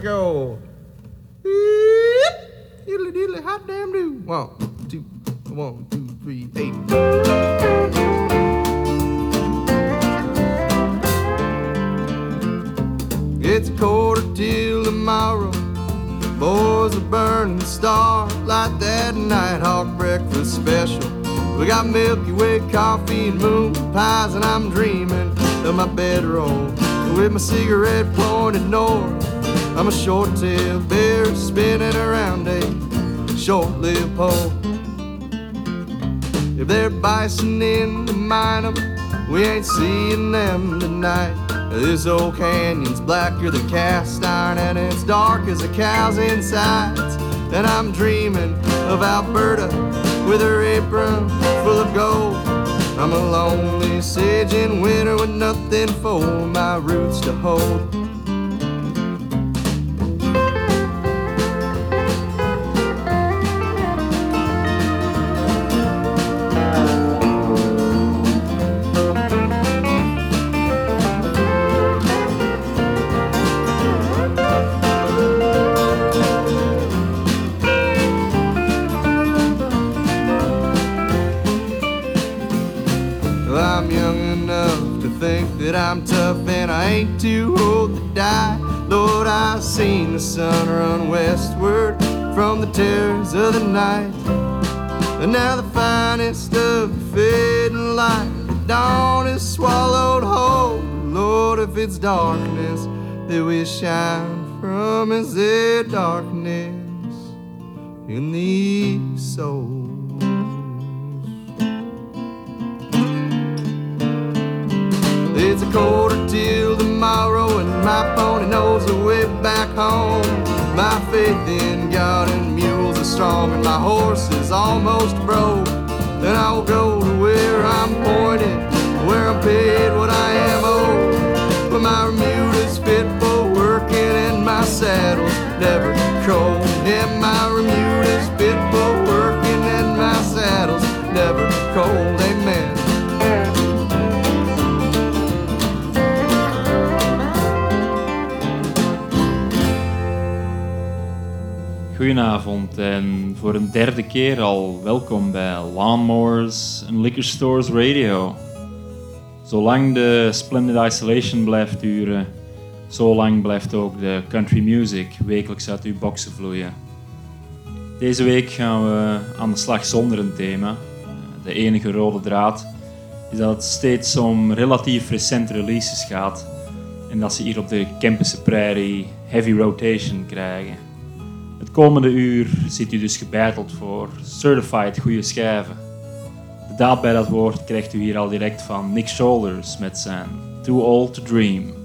go. Diddly diddly hot damn do. One, two, one, two, three, eight. It's a quarter till tomorrow. Boys are burning starlight that Nighthawk breakfast special. We got Milky Way coffee and moon pies, and I'm dreaming of my bedroll with my cigarette pointed north. I'm a short tailed bear spinning around a short lived pole. If they're bison in the mine we ain't seeing them tonight. This old canyon's blacker than cast iron, and it's dark as a cow's insides. And I'm dreaming of Alberta with her apron full of gold. I'm a lonely sage in winter with nothing for my roots to hold. Night. And now the finest of the fading light, the dawn is swallowed whole. Lord, if it's darkness that we shine from, is there darkness in these souls? It's a quarter till tomorrow, and my pony knows the way back home. My faith in and my horse is almost broke. Then I will go to where I'm pointed, where I'm paid what I am owed. But my Bermuda's fit for working, and my saddle's never cold. And my Bermuda's Goedenavond en voor een derde keer al welkom bij Lawnmowers en Liquor Stores Radio. Zolang de Splendid Isolation blijft duren, zolang blijft ook de country music wekelijks uit uw boxen vloeien. Deze week gaan we aan de slag zonder een thema. De enige rode draad is dat het steeds om relatief recente releases gaat en dat ze hier op de Campus Prairie heavy rotation krijgen. Komende uur zit u dus gebeiteld voor certified goede schijven. De daad bij dat woord krijgt u hier al direct van Nick Shoulders met zijn Too Old to Dream.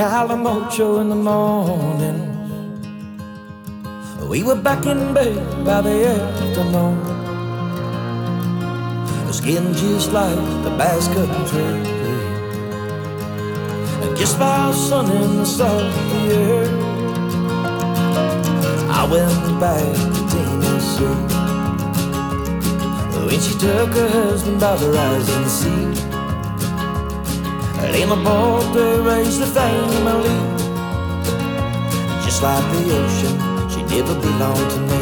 Calimocho in the morning. We were back in bed by the afternoon. The skin just like the basket tree. And just by sun in the south year, I went back to Tennessee. When she took her husband by the rising sea in a boat they raised the family. Just like the ocean, she never belonged to me.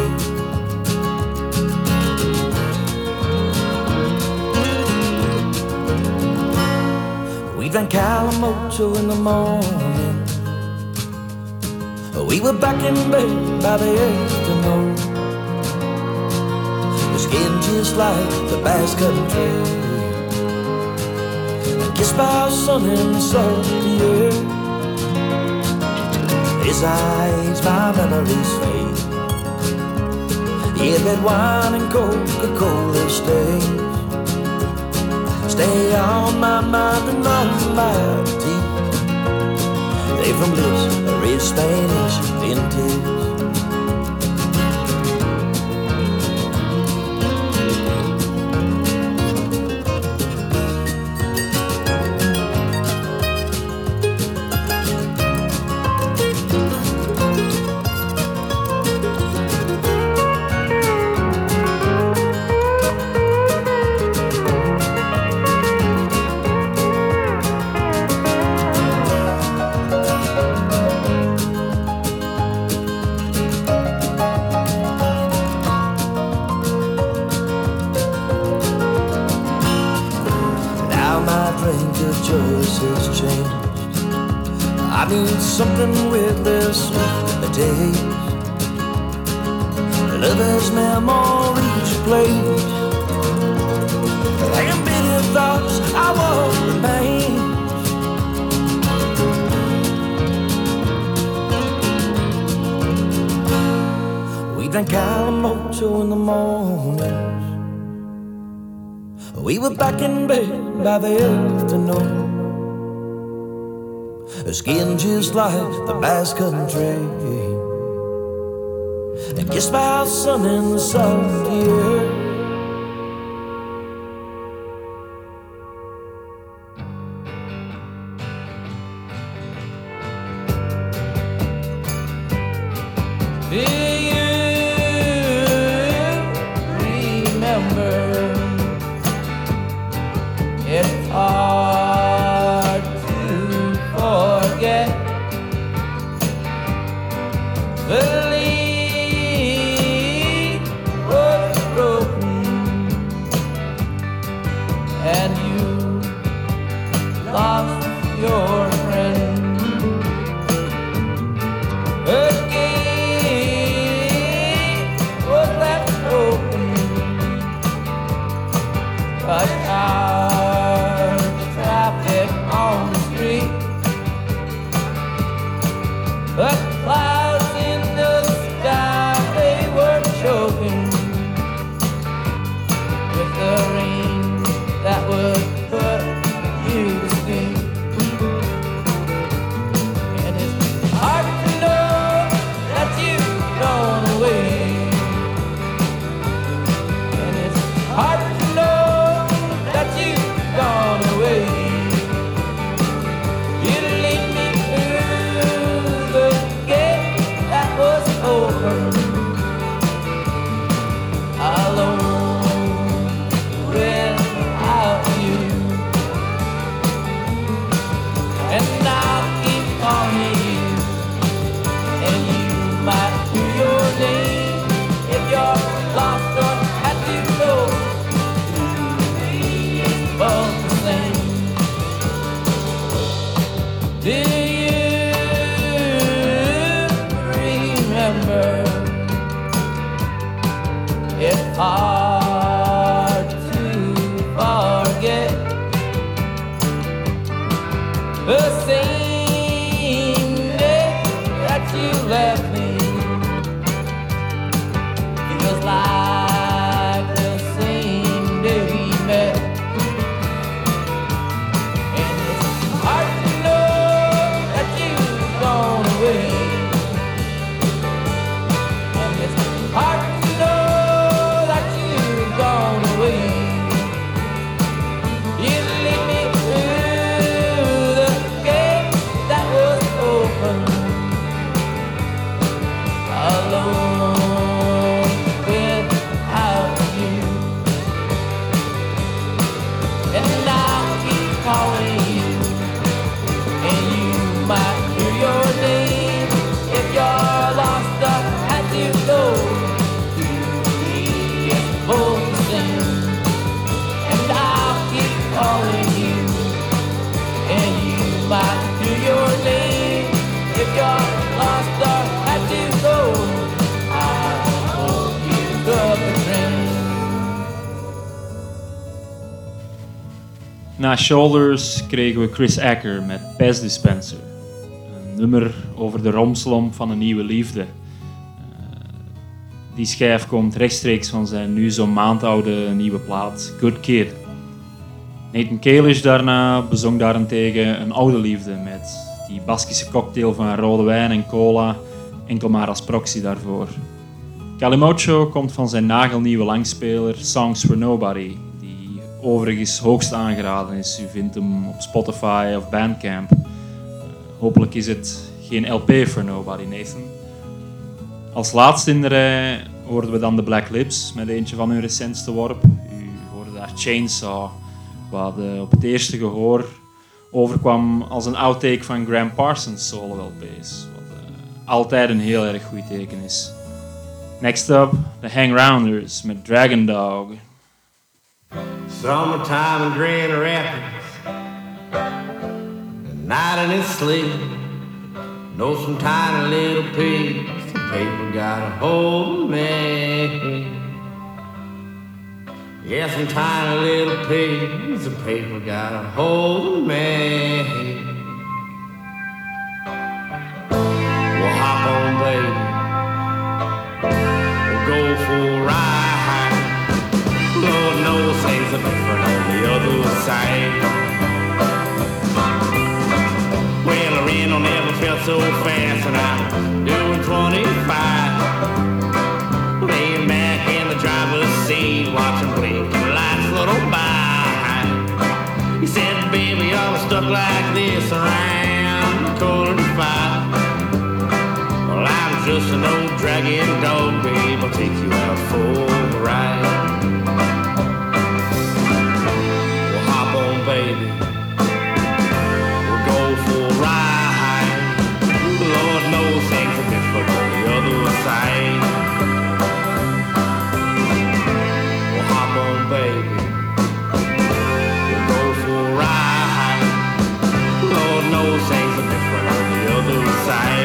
We drank Alamoto in the morning. We were back in bed by the afternoon. Skin just like the Basque country kissed by sun and soldier. His eyes, my memories fade. Yeah, that wine and Coca-Cola stays stay on my mind and on my teeth. They from bliss red Spanish vintage. Something with this taste. Lovers' memories. Like bitter thoughts I won't remain. We drank Calimocho in the mornings. We were back in bed by the afternoon. Skin just like the Basque Country. And kissed by the sun in the air. Na Shoulders kregen we Chris Acker met Pass Dispenser. Een nummer over de romslomp van een nieuwe liefde. Eh, die schijf komt rechtstreeks van zijn nu zo'n maand oude nieuwe plaat Good Kid. Nathan Kalish daarna bezong daarentegen een oude liefde met die Baskische cocktail van rode wijn en cola, enkel maar als proxy daarvoor. Calimocho komt van zijn nagelnieuwe langspeler Songs for Nobody, overigens hoogst aangeraden is. U vindt hem op Spotify of Bandcamp. Eh, hopelijk is het geen LP for Nobody, Nathan. Als laatste in de rij hoorden we dan de Black Lips met eentje van hun recentste worp. U hoorde daar Chainsaw, wat op het eerste gehoor overkwam als een outtake van Graham Parsons solo LP's. Wat eh, altijd een heel erg goed teken is. Next up, the Hangrounders met Dragon Dog. Summertime in Grand Rapids, a night in its sleep, Know some tiny little pigs, of paper got a hold of me. Yeah, some tiny little pigs, of paper got a hold of me. Well, hop on, baby. Things are different on the other side. Well, the Reno never felt so fast, and I'm doing 25. Laying back in the driver's seat, watching blinking lights little by. He said, baby, I'm stuck like this around the to five. Well, I'm just an old dragging dog, babe. I'll take you out for are different on the other side.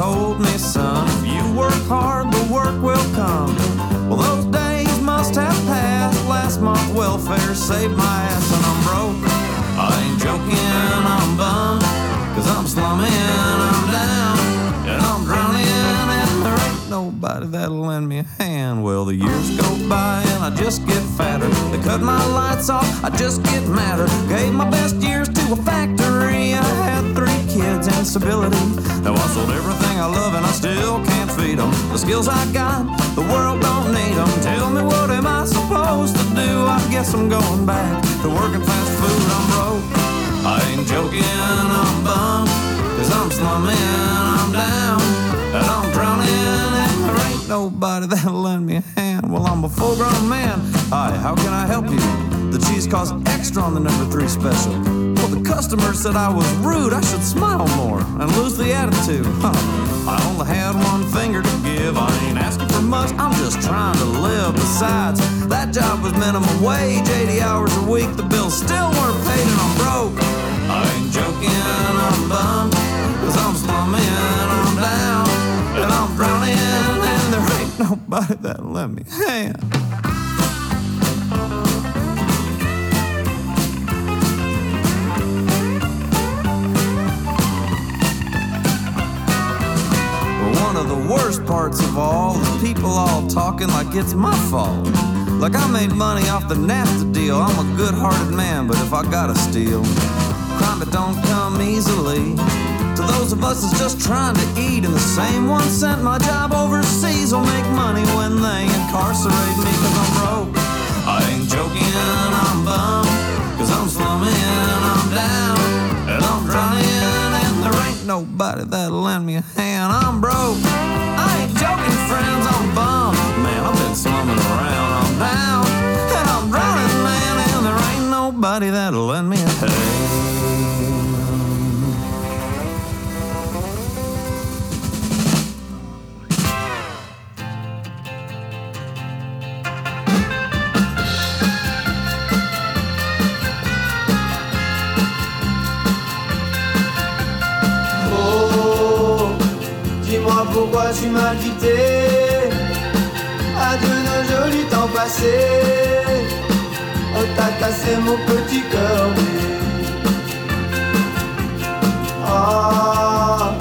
Told me, son, if you work hard, the work will come. Well, those days must have passed. Last month, welfare saved my ass, and I'm broke. I ain't joking, I'm bummed. Cause I'm slumming, I'm down, and I'm drowning, and there ain't nobody that'll lend me a hand. Well, the years go by, and I just get fatter. They cut my lights off, I just get madder. Gave my best years to a factory. I had three kids and stability. Now I sold everything I love, and I still can't feed them. The skills I got, the world don't need them. Tell me what am I supposed to do? I guess I'm going back to working fast food. I'm broke. I ain't joking, I'm bummed. Cause I'm slumming, I'm down, and I'm drowning, and there ain't nobody that'll lend me a hand. Well, I'm a full grown man. Hi, how can I help you? The cheese costs extra on the number three special. The customer said I was rude, I should smile more and lose the attitude. Huh. I only had one finger to give. I ain't asking for much, I'm just trying to live. Besides, that job was minimum wage, 80 hours a week. The bills still weren't paid, and I'm broke. I ain't joking, I'm bummed. Cause I'm slumming, I'm down, and I'm drowning, and there ain't nobody that'll let me hand. one of the worst parts of all is people all talking like it's my fault. Like I made money off the NAFTA deal. I'm a good hearted man, but if I gotta steal, crime it don't come easily. To those of us that's just trying to eat, and the same one sent my job overseas will make money when they incarcerate me, cause I'm broke. I ain't joking, I'm bummed, cause I'm slumming. nobody that'll lend me a hand. I'm broke. tu m'as quitté. Adieu nos jolis temps passés. Oh, On t'a cassé mon petit cœur. Ah,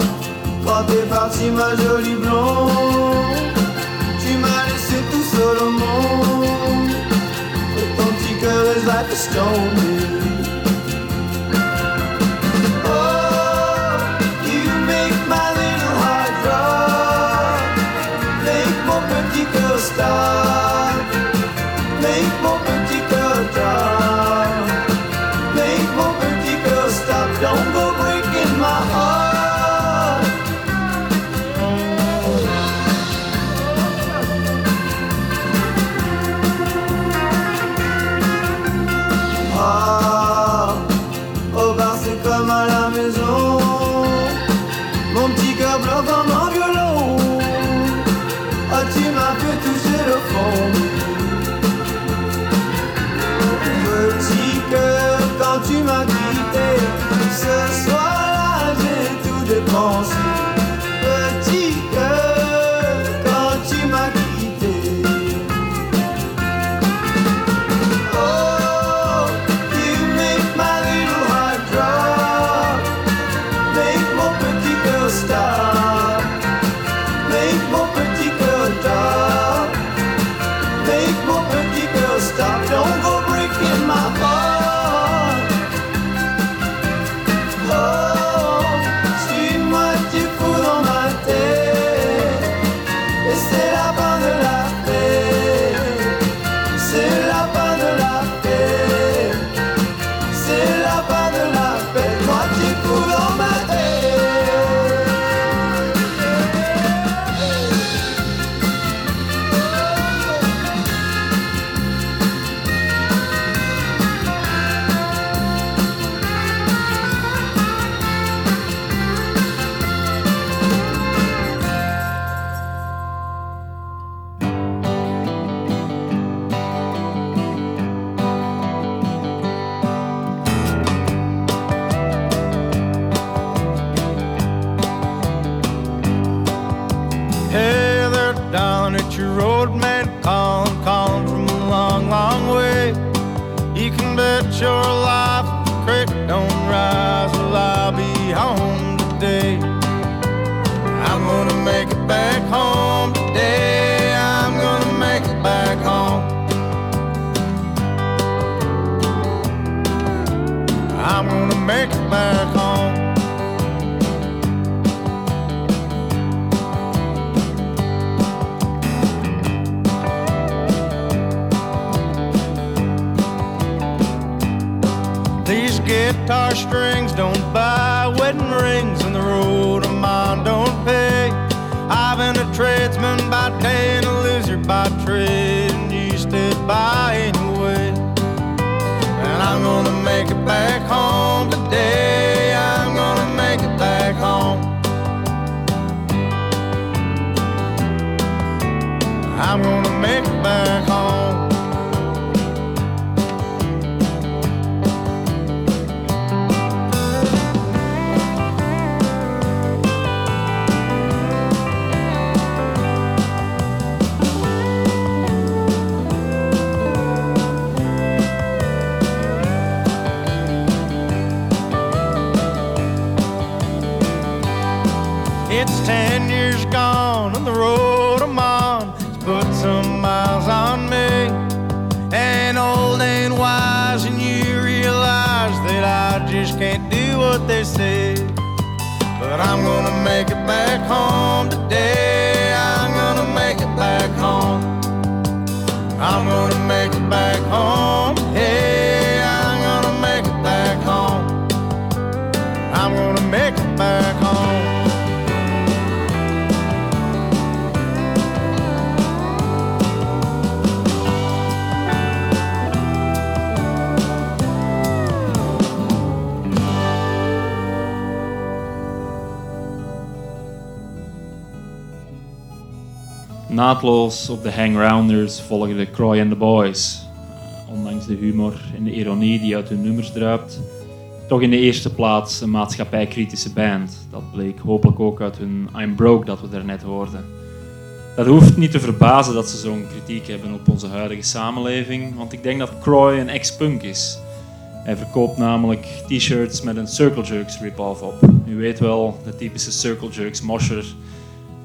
quand t'es parti ma jolie blonde, tu m'as laissé tout seul au monde. Ton petit cœur est like a stone. star. make back home. Op de Hangrounders volgden Croy and the Boys. Eh, ondanks de humor en de ironie die uit hun nummers druipt, toch in de eerste plaats een maatschappijkritische band. Dat bleek hopelijk ook uit hun I'm Broke dat we daarnet hoorden. Dat hoeft niet te verbazen dat ze zo'n kritiek hebben op onze huidige samenleving, want ik denk dat Croy een ex-punk is. Hij verkoopt namelijk t-shirts met een Circle Jerks rip-off op. U weet wel, de typische Circle Jerks mosher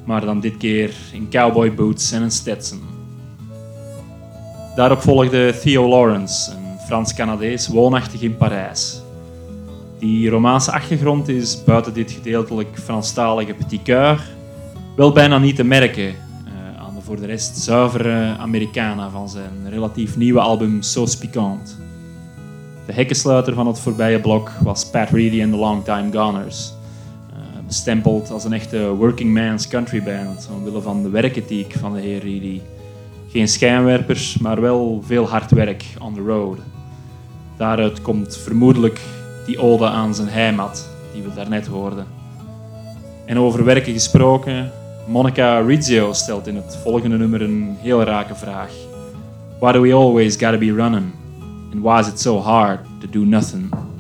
maar dan dit keer in cowboy boots en een Stetson. Daarop volgde Theo Lawrence, een Frans-Canadees woonachtig in Parijs. Die Romaanse achtergrond is buiten dit gedeeltelijk Franstalige petit coeur wel bijna niet te merken eh, aan de voor de rest zuivere Americana van zijn relatief nieuwe album So Piquant. De hekkensluiter van het voorbije blok was Pat Reedy and the Longtime Goners bestempeld als een echte working man's country band, omwille van de werkethiek van de heer Reedy. Geen schijnwerpers, maar wel veel hard werk on the road. Daaruit komt vermoedelijk die ode aan zijn heimat, die we daarnet hoorden. En over werken gesproken, Monica Rizzio stelt in het volgende nummer een heel rake vraag. Why do we always gotta be running? And why is it so hard to do nothing?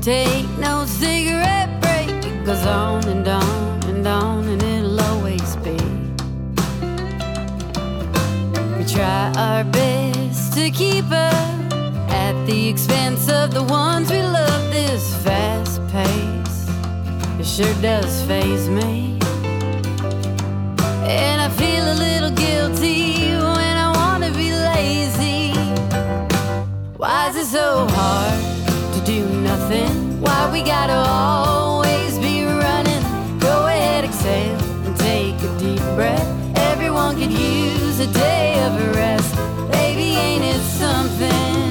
Take no cigarette break. It goes on and on and on, and it'll always be. We try our best to keep up at the expense of the ones we love. This fast pace, it sure does phase me. And I feel a little guilty when I wanna be lazy. Why is it so hard we gotta always be running? Go ahead, exhale and take a deep breath. Everyone could use a day of rest. Baby, ain't it something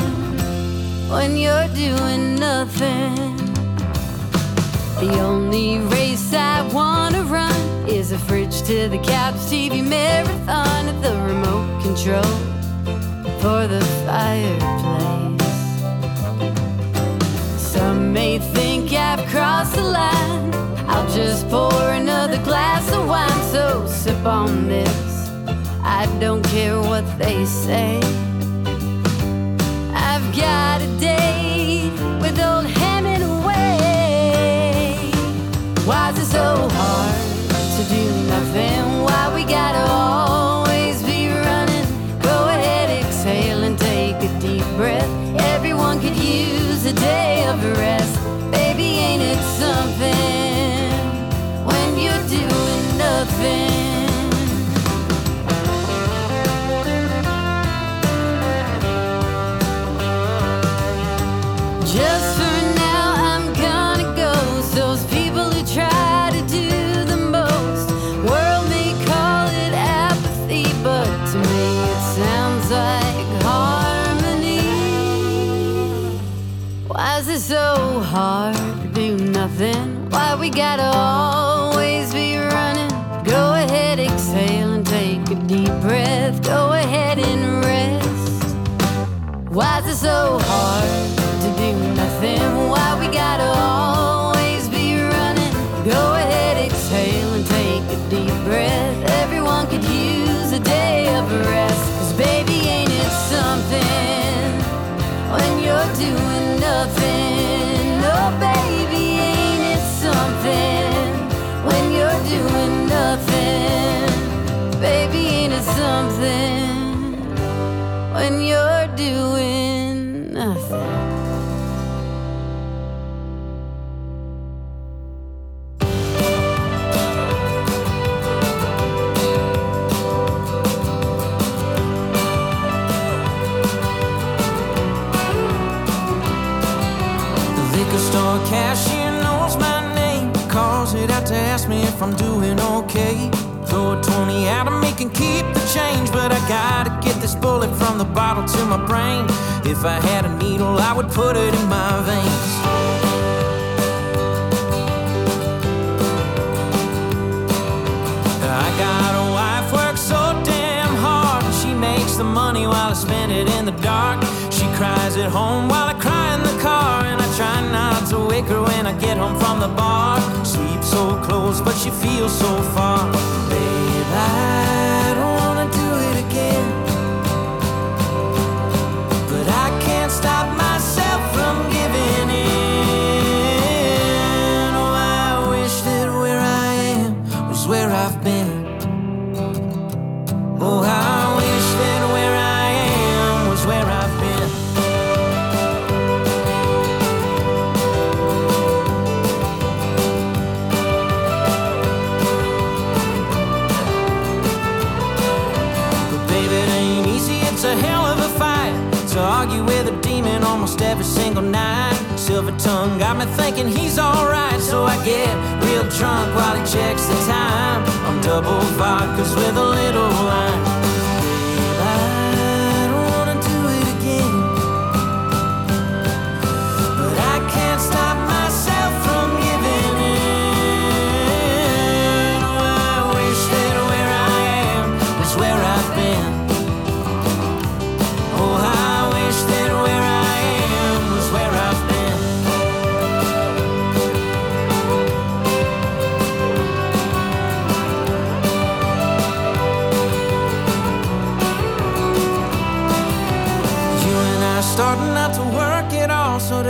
when you're doing nothing? The only race I wanna run is a fridge to the couch TV marathon at the remote control for the fireplace. Some may think I've crossed the line. I'll just pour another glass of wine, so sip on this. I don't care what they say. Hard do nothing? Why we gotta always be running? Go ahead, exhale and take a deep breath. Go ahead and rest. Why is it so a 20 at him, he can keep the change. But I gotta get this bullet from the bottle to my brain. If I had a needle, I would put it in my veins. I got a wife, works so damn hard. and She makes the money while I spend it in the dark. She cries at home while I cry in the car. And I try not to wake her when I get home from the bar. Sleep so close, but she feels so far. Silver tongue got me thinking he's alright, so I get real drunk while he checks the time. I'm double vodkas with a little wine.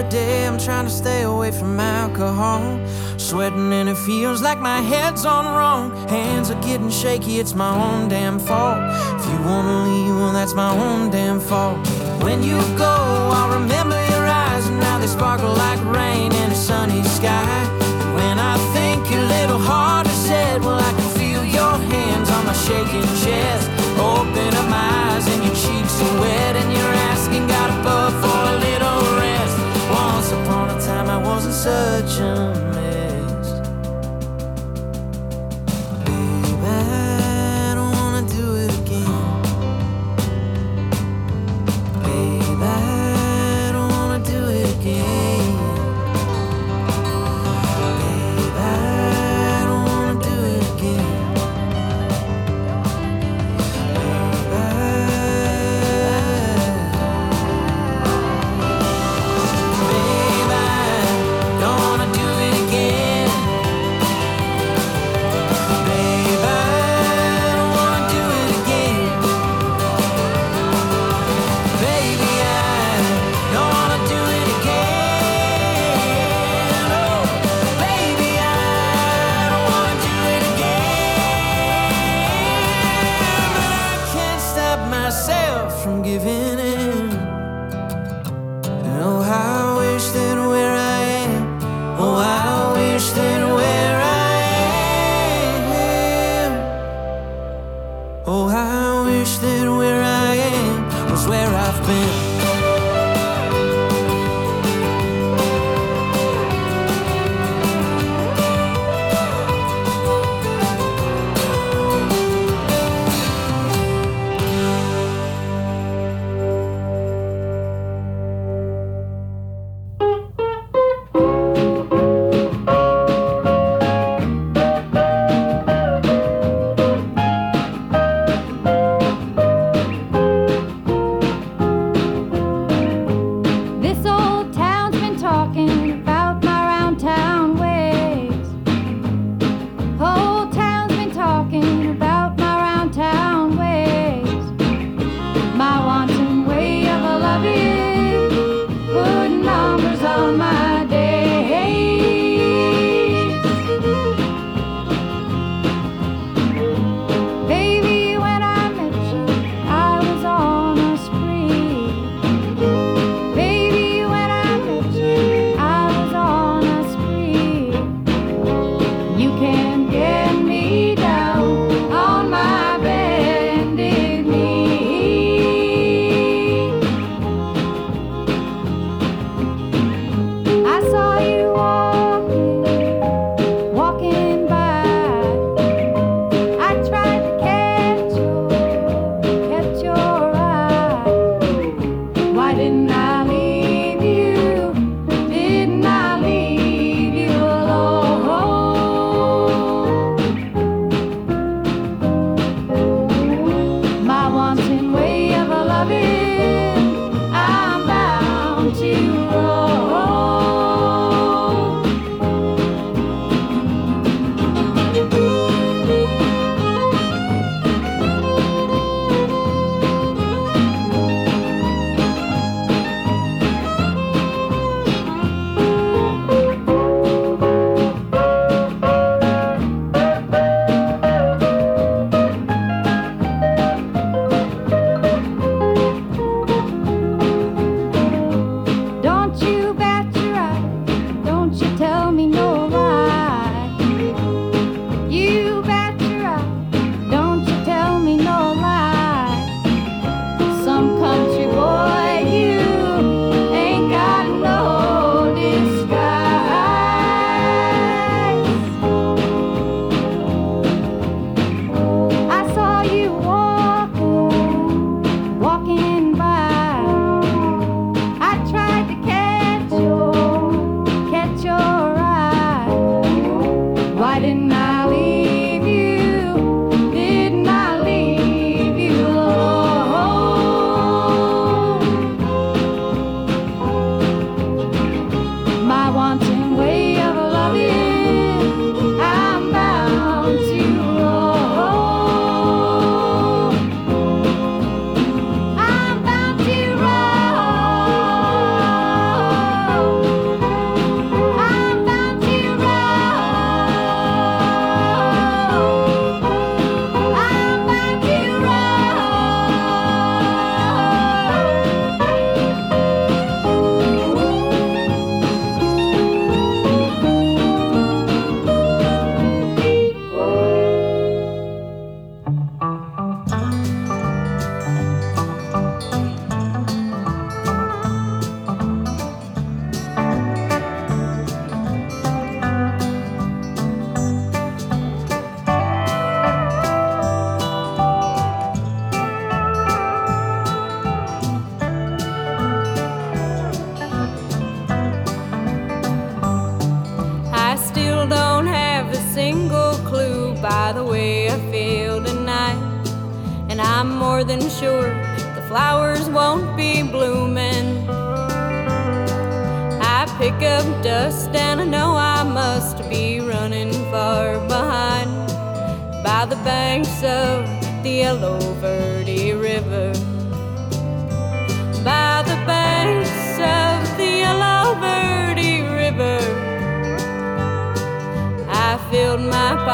Today I'm trying to stay away from alcohol. Sweating and it feels like my head's on wrong. Hands are getting shaky, it's my own damn fault. If you wanna leave, well, that's my own damn fault. When you go, I'll remember your eyes, and now they sparkle like rain in a sunny sky. When I think your little heart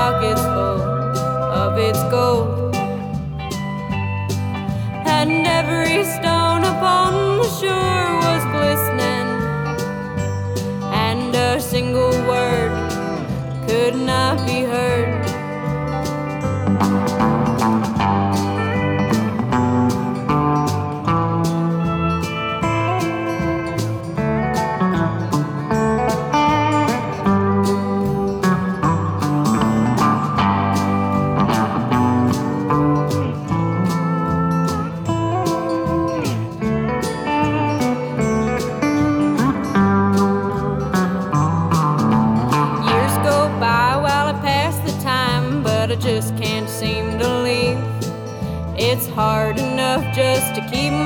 pockets full of its gold. And every stone upon the shore was glistening, and a single word could not be heard.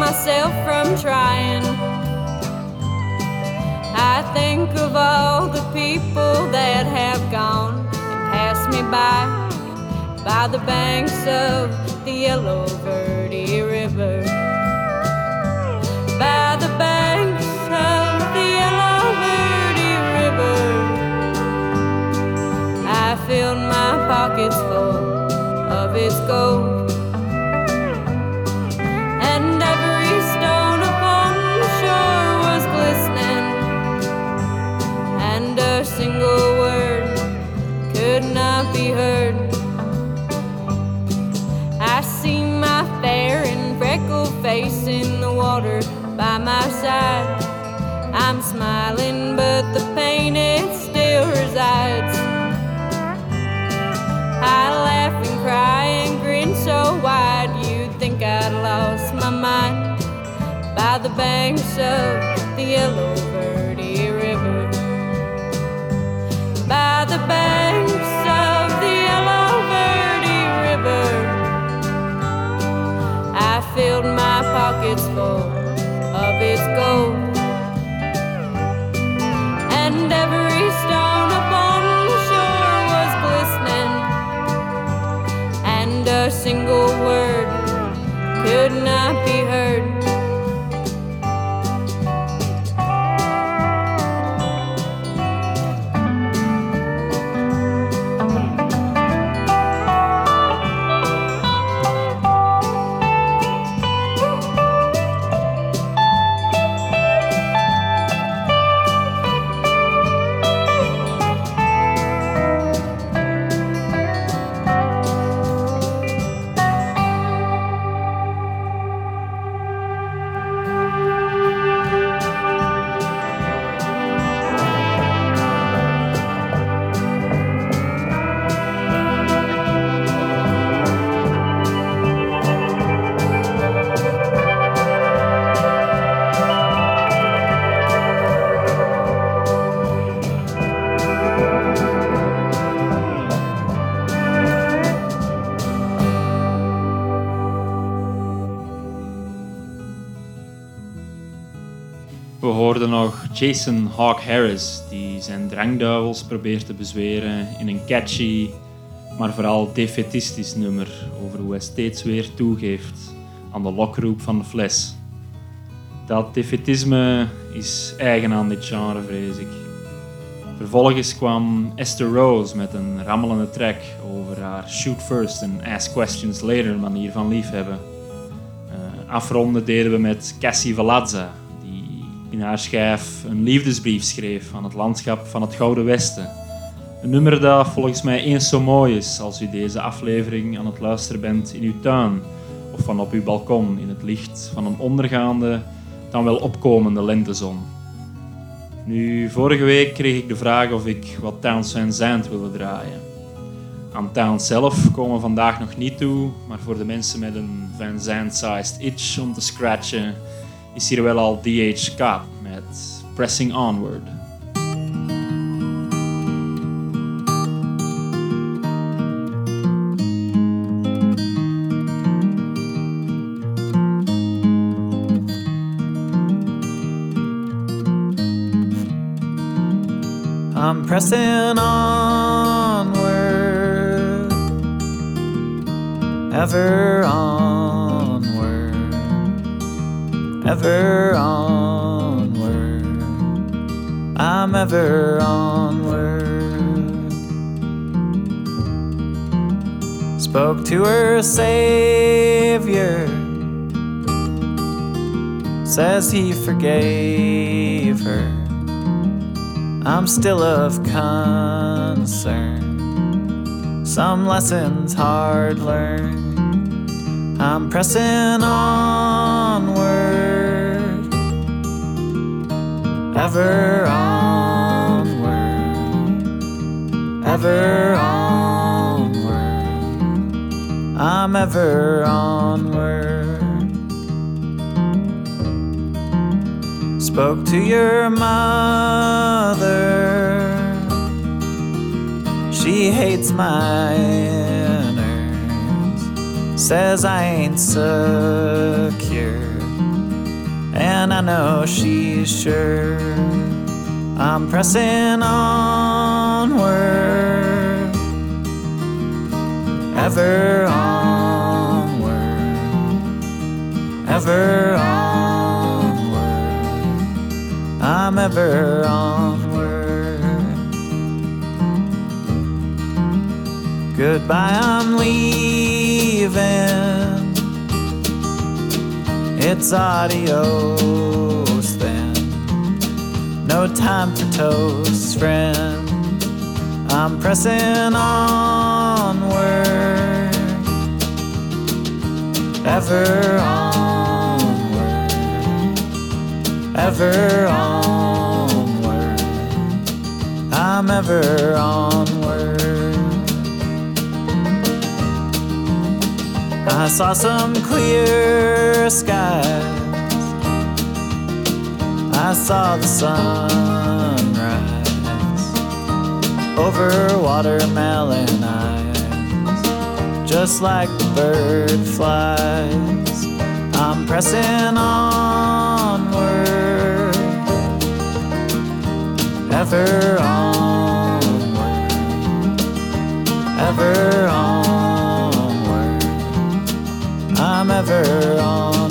Myself from trying. I think of all the people that have gone and passed me by by the banks of the Yellow Verde River. By the banks of the Yellow Verde River. I filled my pockets full of its gold. Be heard. I see my fair and freckled face in the water by my side. I'm smiling, but the pain it still resides. I laugh and cry and grin so wide you'd think I'd lost my mind by the banks of the Yellow Verde River. By the banks pockets full of its gold. And every stone upon the shore was glistening, and a single word could not be heard. Jason Hawk Harris, die zijn drangduivels probeert te bezweren in een catchy, maar vooral defetistisch nummer over hoe hij steeds weer toegeeft aan de lokroep van de fles. Dat defetisme is eigen aan dit genre, vrees ik. Vervolgens kwam Esther Rose met een rammelende track over haar shoot first and ask questions later manier van liefhebben. Eh, afronden deden we met Cassie Valazza, in haar schijf een liefdesbrief schreef aan het landschap van het Gouden Westen. Een nummer dat volgens mij eens zo mooi is als u deze aflevering aan het luisteren bent in uw tuin of van op uw balkon in het licht van een ondergaande, dan wel opkomende lentezon. Nu, vorige week kreeg ik de vraag of ik wat Towns Van Zandt wilde draaien. Aan Towns zelf komen we vandaag nog niet toe, maar voor de mensen met een Van Zandt-sized itch om te scratchen, is hier wel al DH Kaap met Pressing Onward. I'm pressing onward, ever on. Ever onward. I'm ever onward. Spoke to her Savior, says he forgave her. I'm still of concern. Some lessons hard learned. I'm pressing onward, ever onward, ever onward. I'm ever onward. spoke to your mother. She hates my says I ain't secure. Know she's sure I'm pressing onward, ever onward, ever onward. I'm ever onward. Goodbye, I'm leaving. It's then. No time for toast, friend. I'm pressing onward, ever onward, ever onward. I'm ever onward. I saw some clear skies. I saw the sunrise over watermelon eyes, just like the bird flies. I'm pressing onward, ever onward, ever onward. I'm ever onward.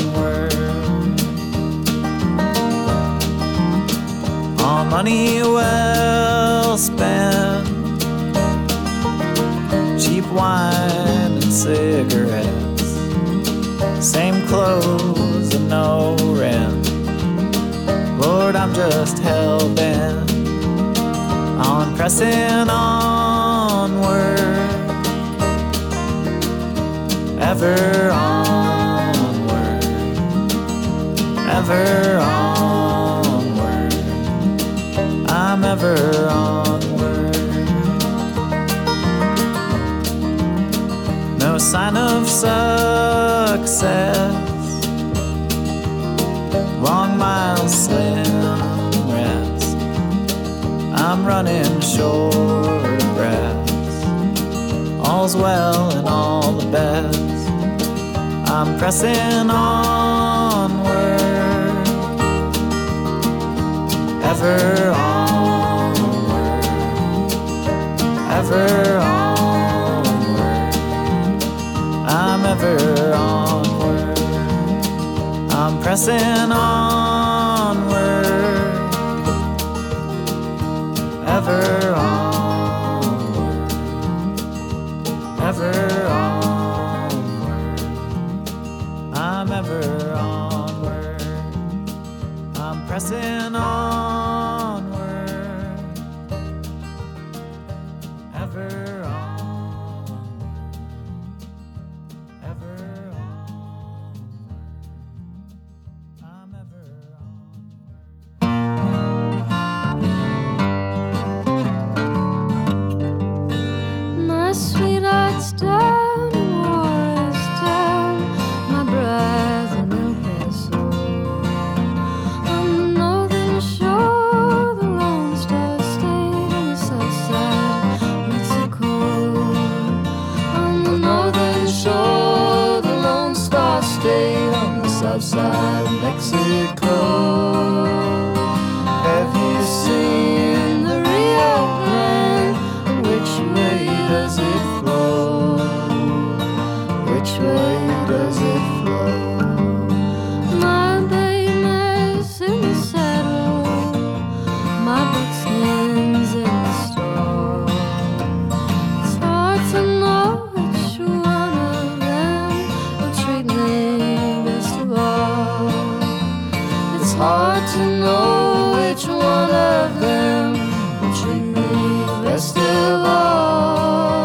Money well spent, cheap wine and cigarettes, same clothes and no rent. Lord, I'm just hell bent on pressing onward ever onward, ever onward. I'm ever onward. No sign of success. Long miles, slim rest. I'm running short of breath. All's well and all the best. I'm pressing onward, ever onward, ever onward. I'm ever onward. I'm pressing onward, ever onward, ever onward. I'm ever onward. I'm pressing onward. hard to know which one of them will treat me best of all.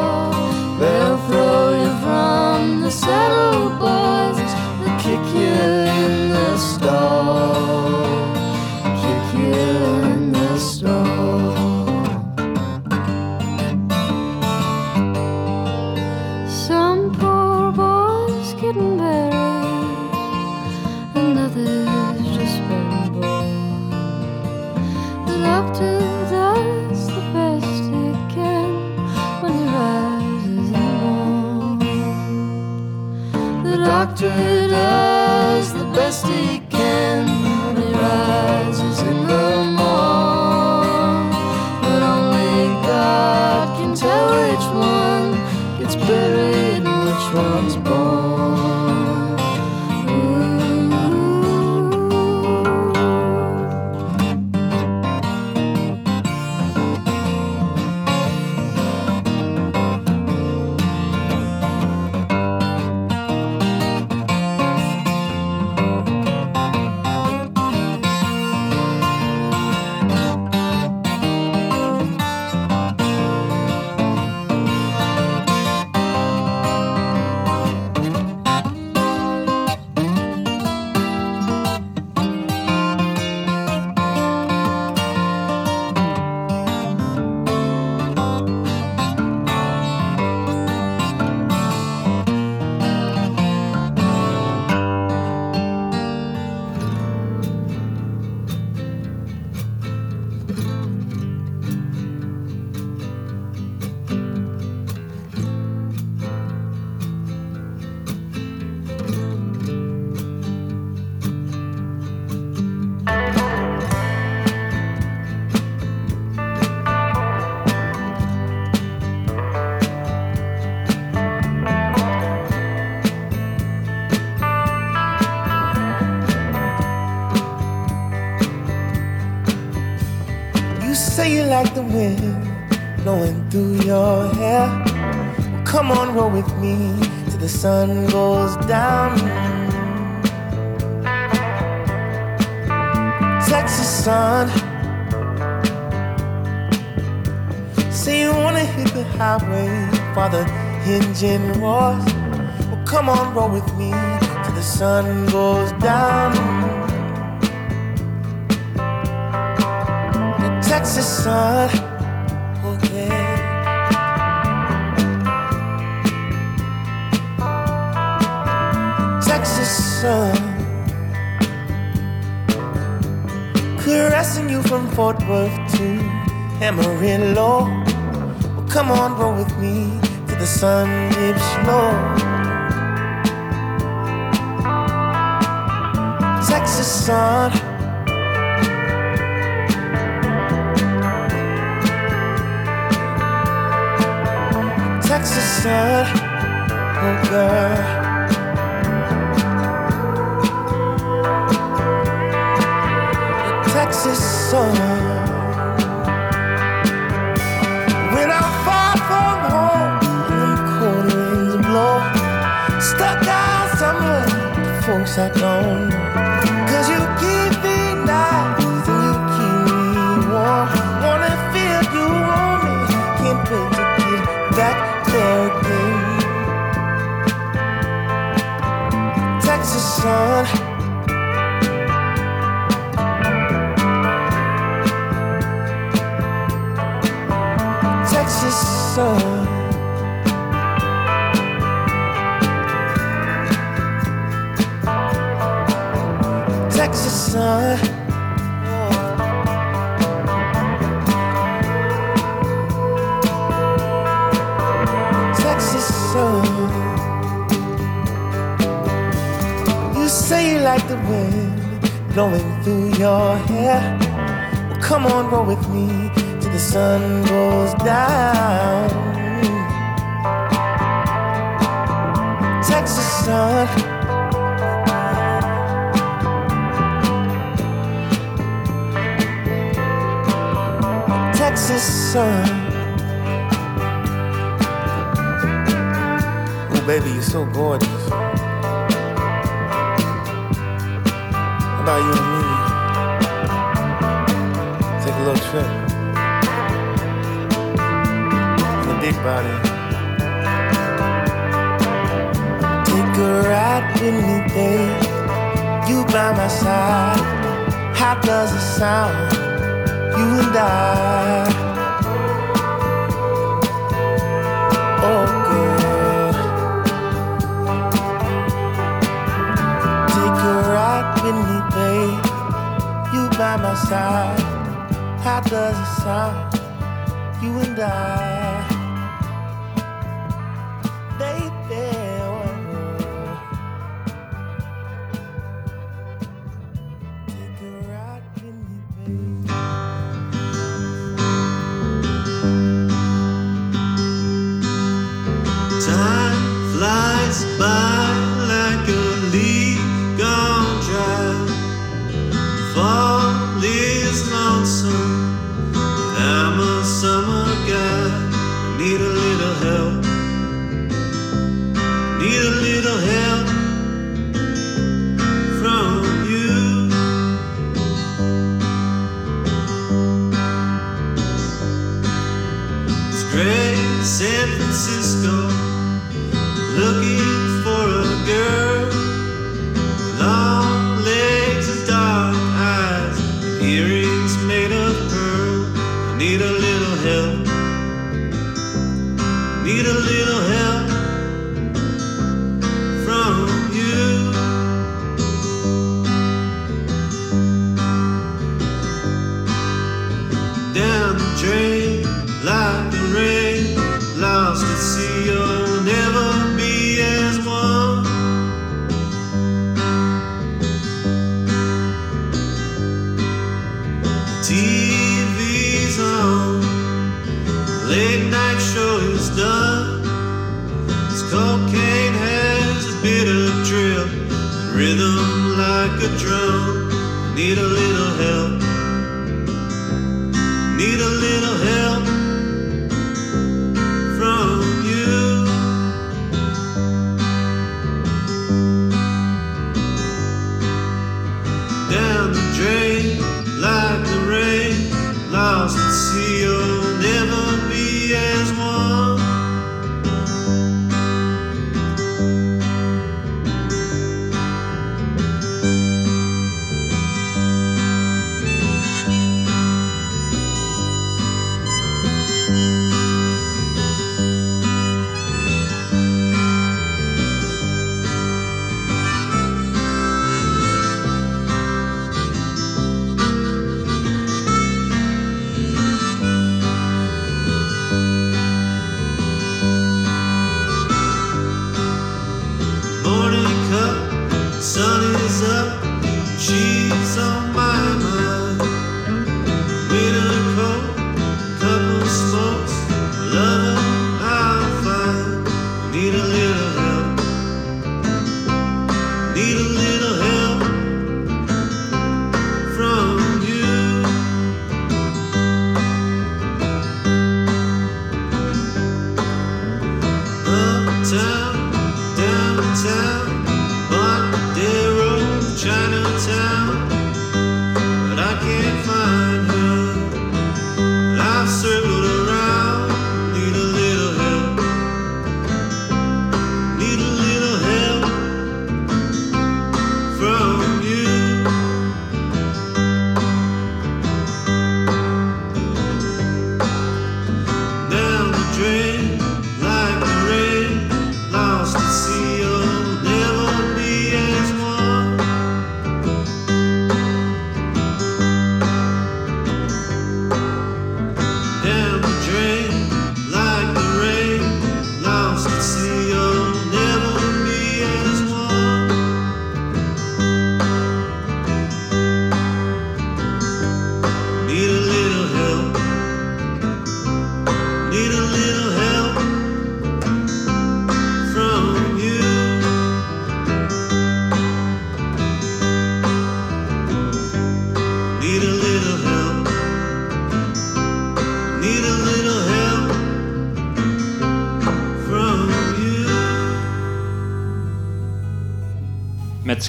Come on, roll with me till the sun goes down. Texas sun. Say you wanna hit the highway for the engine roars. Well, come on, roll with me till the sun goes down. The Texas sun, sun, caressing you from Fort Worth to Amarillo. Well, come on, roll with me till the sun dips low. Texas sun. Texas sun, oh girl. Don't know. Cause you keep me nice and you keep me warm. Wanna feel you on me, can't wait to get back there again. Texas sun. Texas sun. Texas sun. Texas sun. You say you like the wind blowing through your hair. Well, come on, roll with me till the sun goes down. Texas sun. Texas sun. Oh, baby, you're so gorgeous. How about you and me? Take a little trip. In the big body. Take a ride with me, babe. You by my side. How does it sound? you and I. Oh, girl. Take a ride with me, babe. You by my side. How does it sound? You and I.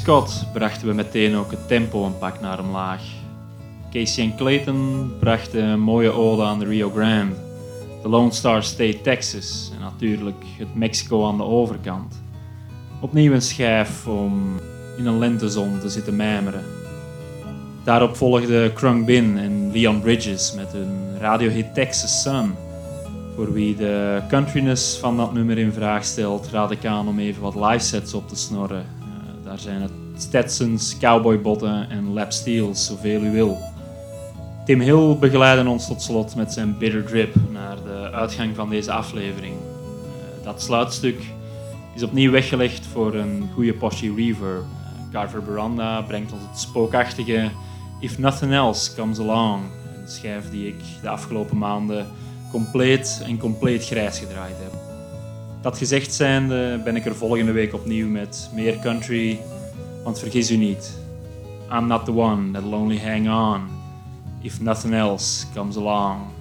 Scott brachten we meteen ook het tempo een pak naar omlaag. Casey en Clayton brachten een mooie ode aan de Rio Grande, de Lone Star State, Texas en natuurlijk het Mexico aan de overkant. Opnieuw een schijf om in een lentezon te zitten mijmeren. Daarop volgden Krung Bin en Leon Bridges met hun radiohit Texas Sun. Voor wie de countryness van dat nummer in vraag stelt, raad ik aan om even wat live sets op te snorren. Eh, daar zijn het Stetsons, cowboybotten en lap steels, zoveel u wil. Tim Hill begeleidde ons tot slot met zijn Bitter Drip naar de uitgang van deze aflevering. Eh, dat sluitstuk is opnieuw weggelegd voor een goede Poshi Reaver. Carver eh, Baranda brengt ons het spookachtige If Nothing Else Comes Along, een schijf die ik de afgelopen maanden compleet en compleet grijs gedraaid heb. Dat gezegd zijnde ben ik er volgende week opnieuw met meer country, want vergis u niet, I'm not the one that'll only hang on if nothing else comes along.